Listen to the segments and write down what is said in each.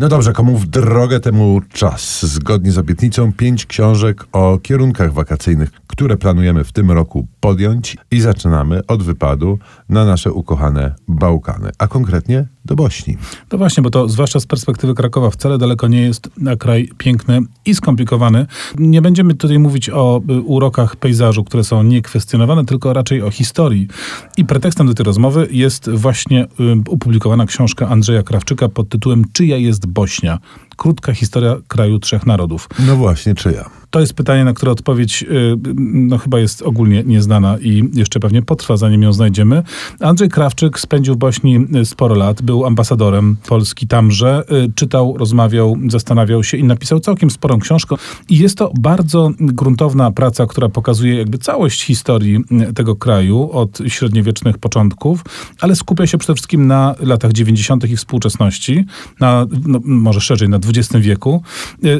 No dobrze, komu w drogę temu czas. Zgodnie z obietnicą pięć książek o kierunkach wakacyjnych, które planujemy w tym roku podjąć i zaczynamy od wypadu na nasze ukochane Bałkany, a konkretnie do Bośni. No właśnie, bo to zwłaszcza z perspektywy Krakowa wcale daleko nie jest na kraj piękny i skomplikowany. Nie będziemy tutaj mówić o y, urokach pejzażu, które są niekwestionowane, tylko raczej o historii. I pretekstem do tej rozmowy jest właśnie y, opublikowana książka Andrzeja Krawczyka pod tytułem Czyja jest Bośnia? Krótka historia kraju trzech narodów. No właśnie, czyja? To jest pytanie, na które odpowiedź y, no, chyba jest ogólnie nieznana i jeszcze pewnie potrwa, zanim ją znajdziemy. Andrzej Krawczyk spędził w Bośni y, sporo lat, był ambasadorem Polski tamże, y, czytał, rozmawiał, zastanawiał się i napisał całkiem sporą książkę. I jest to bardzo gruntowna praca, która pokazuje jakby całość historii tego kraju od średniowiecznych początków, ale skupia się przede wszystkim na latach 90. i współczesności, na, no, może szerzej, na XX wieku,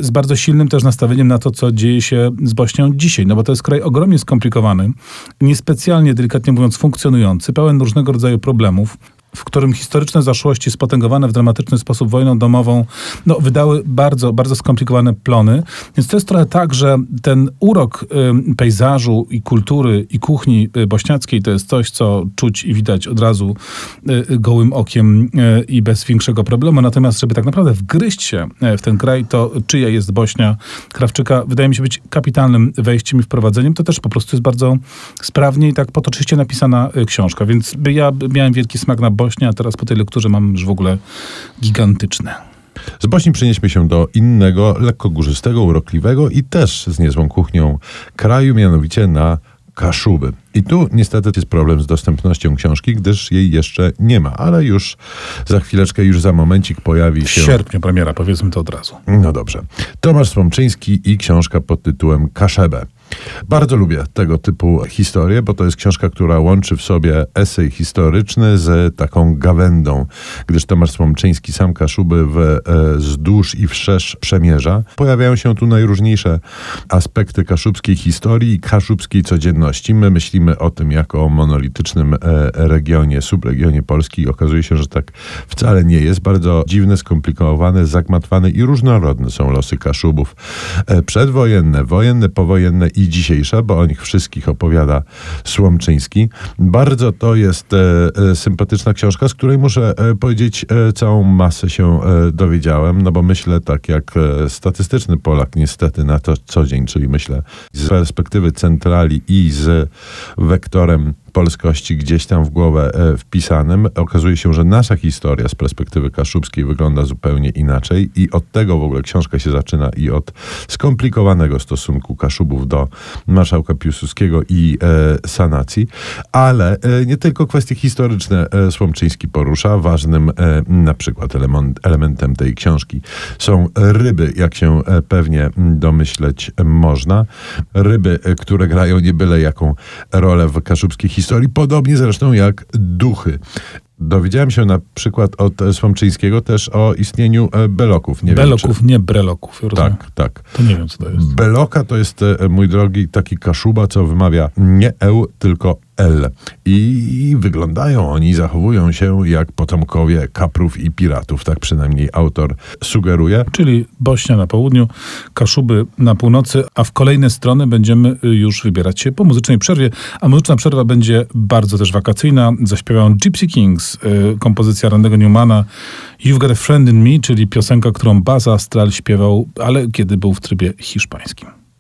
z bardzo silnym też nastawieniem na to, co dzieje się z Bośnią dzisiaj, no bo to jest kraj ogromnie skomplikowany, niespecjalnie, delikatnie mówiąc, funkcjonujący, pełen różnego rodzaju problemów, w którym historyczne zaszłości spotęgowane w dramatyczny sposób wojną domową no, wydały bardzo, bardzo skomplikowane plony. Więc to jest trochę tak, że ten urok y, pejzażu i kultury i kuchni y, bośniackiej to jest coś, co czuć i widać od razu y, gołym okiem y, i bez większego problemu. Natomiast, żeby tak naprawdę wgryźć się y, w ten kraj, to czyja jest Bośnia Krawczyka, wydaje mi się być kapitalnym wejściem i wprowadzeniem. To też po prostu jest bardzo sprawnie i tak potoczyście napisana y, książka. Więc ja miałem wielki smak na Bośnię, a teraz po tej lekturze mam już w ogóle gigantyczne. Z Bośni przenieśmy się do innego, lekko górzystego, urokliwego i też z niezłą kuchnią kraju, mianowicie na Kaszuby. I tu niestety jest problem z dostępnością książki, gdyż jej jeszcze nie ma, ale już za chwileczkę, już za momencik pojawi W się... sierpniu premiera, powiedzmy to od razu. No dobrze. Tomasz Słomczyński i książka pod tytułem Kaszebę. Bardzo lubię tego typu historie, bo to jest książka, która łączy w sobie esej historyczny z taką gawędą, gdyż Tomasz Słomczyński sam Kaszuby e, wzdłuż i wszerz przemierza. Pojawiają się tu najróżniejsze aspekty kaszubskiej historii i kaszubskiej codzienności. My myślimy o tym jako o monolitycznym e, regionie, subregionie Polski okazuje się, że tak wcale nie jest. Bardzo dziwne, skomplikowane, zagmatwane i różnorodne są losy Kaszubów. E, przedwojenne, wojenne, powojenne i dzisiejsze, bo o nich wszystkich opowiada Słomczyński. Bardzo to jest e, e, sympatyczna książka, z której muszę e, powiedzieć, całą masę się dowiedziałem, no bo myślę tak jak statystyczny Polak niestety na to co dzień, czyli myślę z perspektywy centrali i z wektorem polskości gdzieś tam w głowę e, wpisanym. Okazuje się, że nasza historia z perspektywy kaszubskiej wygląda zupełnie inaczej i od tego w ogóle książka się zaczyna i od skomplikowanego stosunku Kaszubów do marszałka Piłsudskiego i e, sanacji, ale e, nie tylko kwestie historyczne e, Słomczyński porusza. Ważnym e, na przykład element, elementem tej książki są ryby, jak się e, pewnie domyśleć można. Ryby, które grają nie byle jaką rolę w kaszubskiej historii, podobnie zresztą jak duchy. Dowiedziałem się na przykład od Słomczyńskiego też o istnieniu e, beloków. Nie wiem, Beloków, nie breloków. czy... rozumiem? Tak, tak. To nie wiem, co to jest. Beloka to jest, e, mój drogi, taki kaszuba, co wymawia nie eł, tylko L. I wyglądają oni, zachowują się jak potomkowie kaprów i piratów, tak przynajmniej autor sugeruje. Czyli Bośnia na południu, Kaszuby na północy, a w kolejne strony będziemy y, już wybierać się po muzycznej przerwie. A muzyczna przerwa będzie bardzo też wakacyjna. Zaśpiewają Gypsy Kings, y, kompozycja Randy'ego Newmana You've Got a Friend in Me, czyli piosenka, którą Baz Astral śpiewał, ale kiedy był w trybie hiszpańskim.